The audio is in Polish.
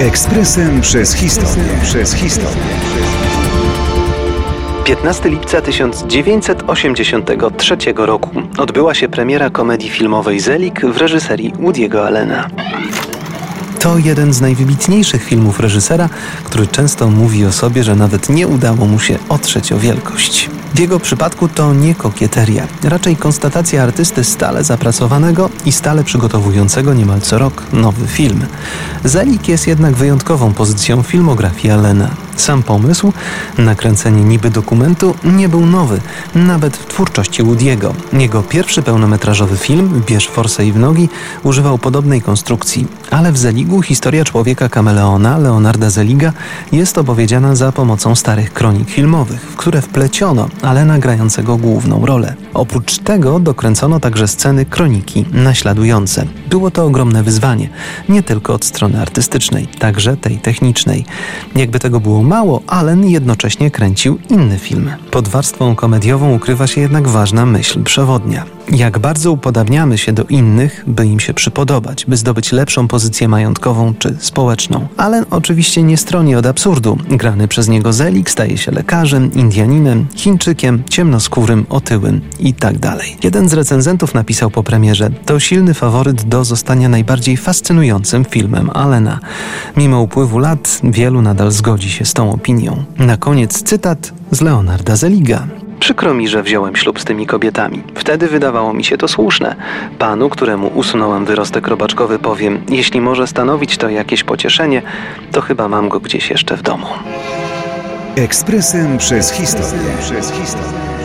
Ekspresem przez historię. Przez historię. 15 lipca 1983 roku odbyła się premiera komedii filmowej Zelik w reżyserii Woody'ego Allena. To jeden z najwybitniejszych filmów reżysera, który często mówi o sobie, że nawet nie udało mu się otrzeć o wielkość. W jego przypadku to nie kokieteria, raczej konstatacja artysty stale zapracowanego i stale przygotowującego niemal co rok nowy film. Zelik jest jednak wyjątkową pozycją filmografii Allena. Sam pomysł, nakręcenie niby dokumentu, nie był nowy, nawet w twórczości Woody'ego. Jego pierwszy pełnometrażowy film, Bierz forsę i w nogi, używał podobnej konstrukcji, ale w Zeligu historia człowieka kameleona, Leonarda Zeliga, jest opowiedziana za pomocą starych kronik filmowych, w które wpleciono Alena grającego główną rolę. Oprócz tego dokręcono także sceny kroniki naśladujące. Było to ogromne wyzwanie, nie tylko od strony artystycznej, także tej technicznej. Jakby tego było mało, Allen jednocześnie kręcił inny film. Pod warstwą komediową ukrywa się jednak ważna myśl przewodnia. Jak bardzo upodabniamy się do innych, by im się przypodobać, by zdobyć lepszą pozycję majątkową czy społeczną. Allen oczywiście nie stroni od absurdu. Grany przez niego Zelik staje się lekarzem, Indianinem, Chińczykiem, ciemnoskórym, otyłym i tak dalej. Jeden z recenzentów napisał po premierze: To silny faworyt do zostania najbardziej fascynującym filmem Allena. Mimo upływu lat, wielu nadal zgodzi się z tą opinią. Na koniec cytat z Leonarda Zeliga. Przykro mi, że wziąłem ślub z tymi kobietami. Wtedy wydawało mi się to słuszne. Panu, któremu usunąłem wyrostek robaczkowy, powiem: Jeśli może stanowić to jakieś pocieszenie, to chyba mam go gdzieś jeszcze w domu. Ekspresem przez historię. Przez historię.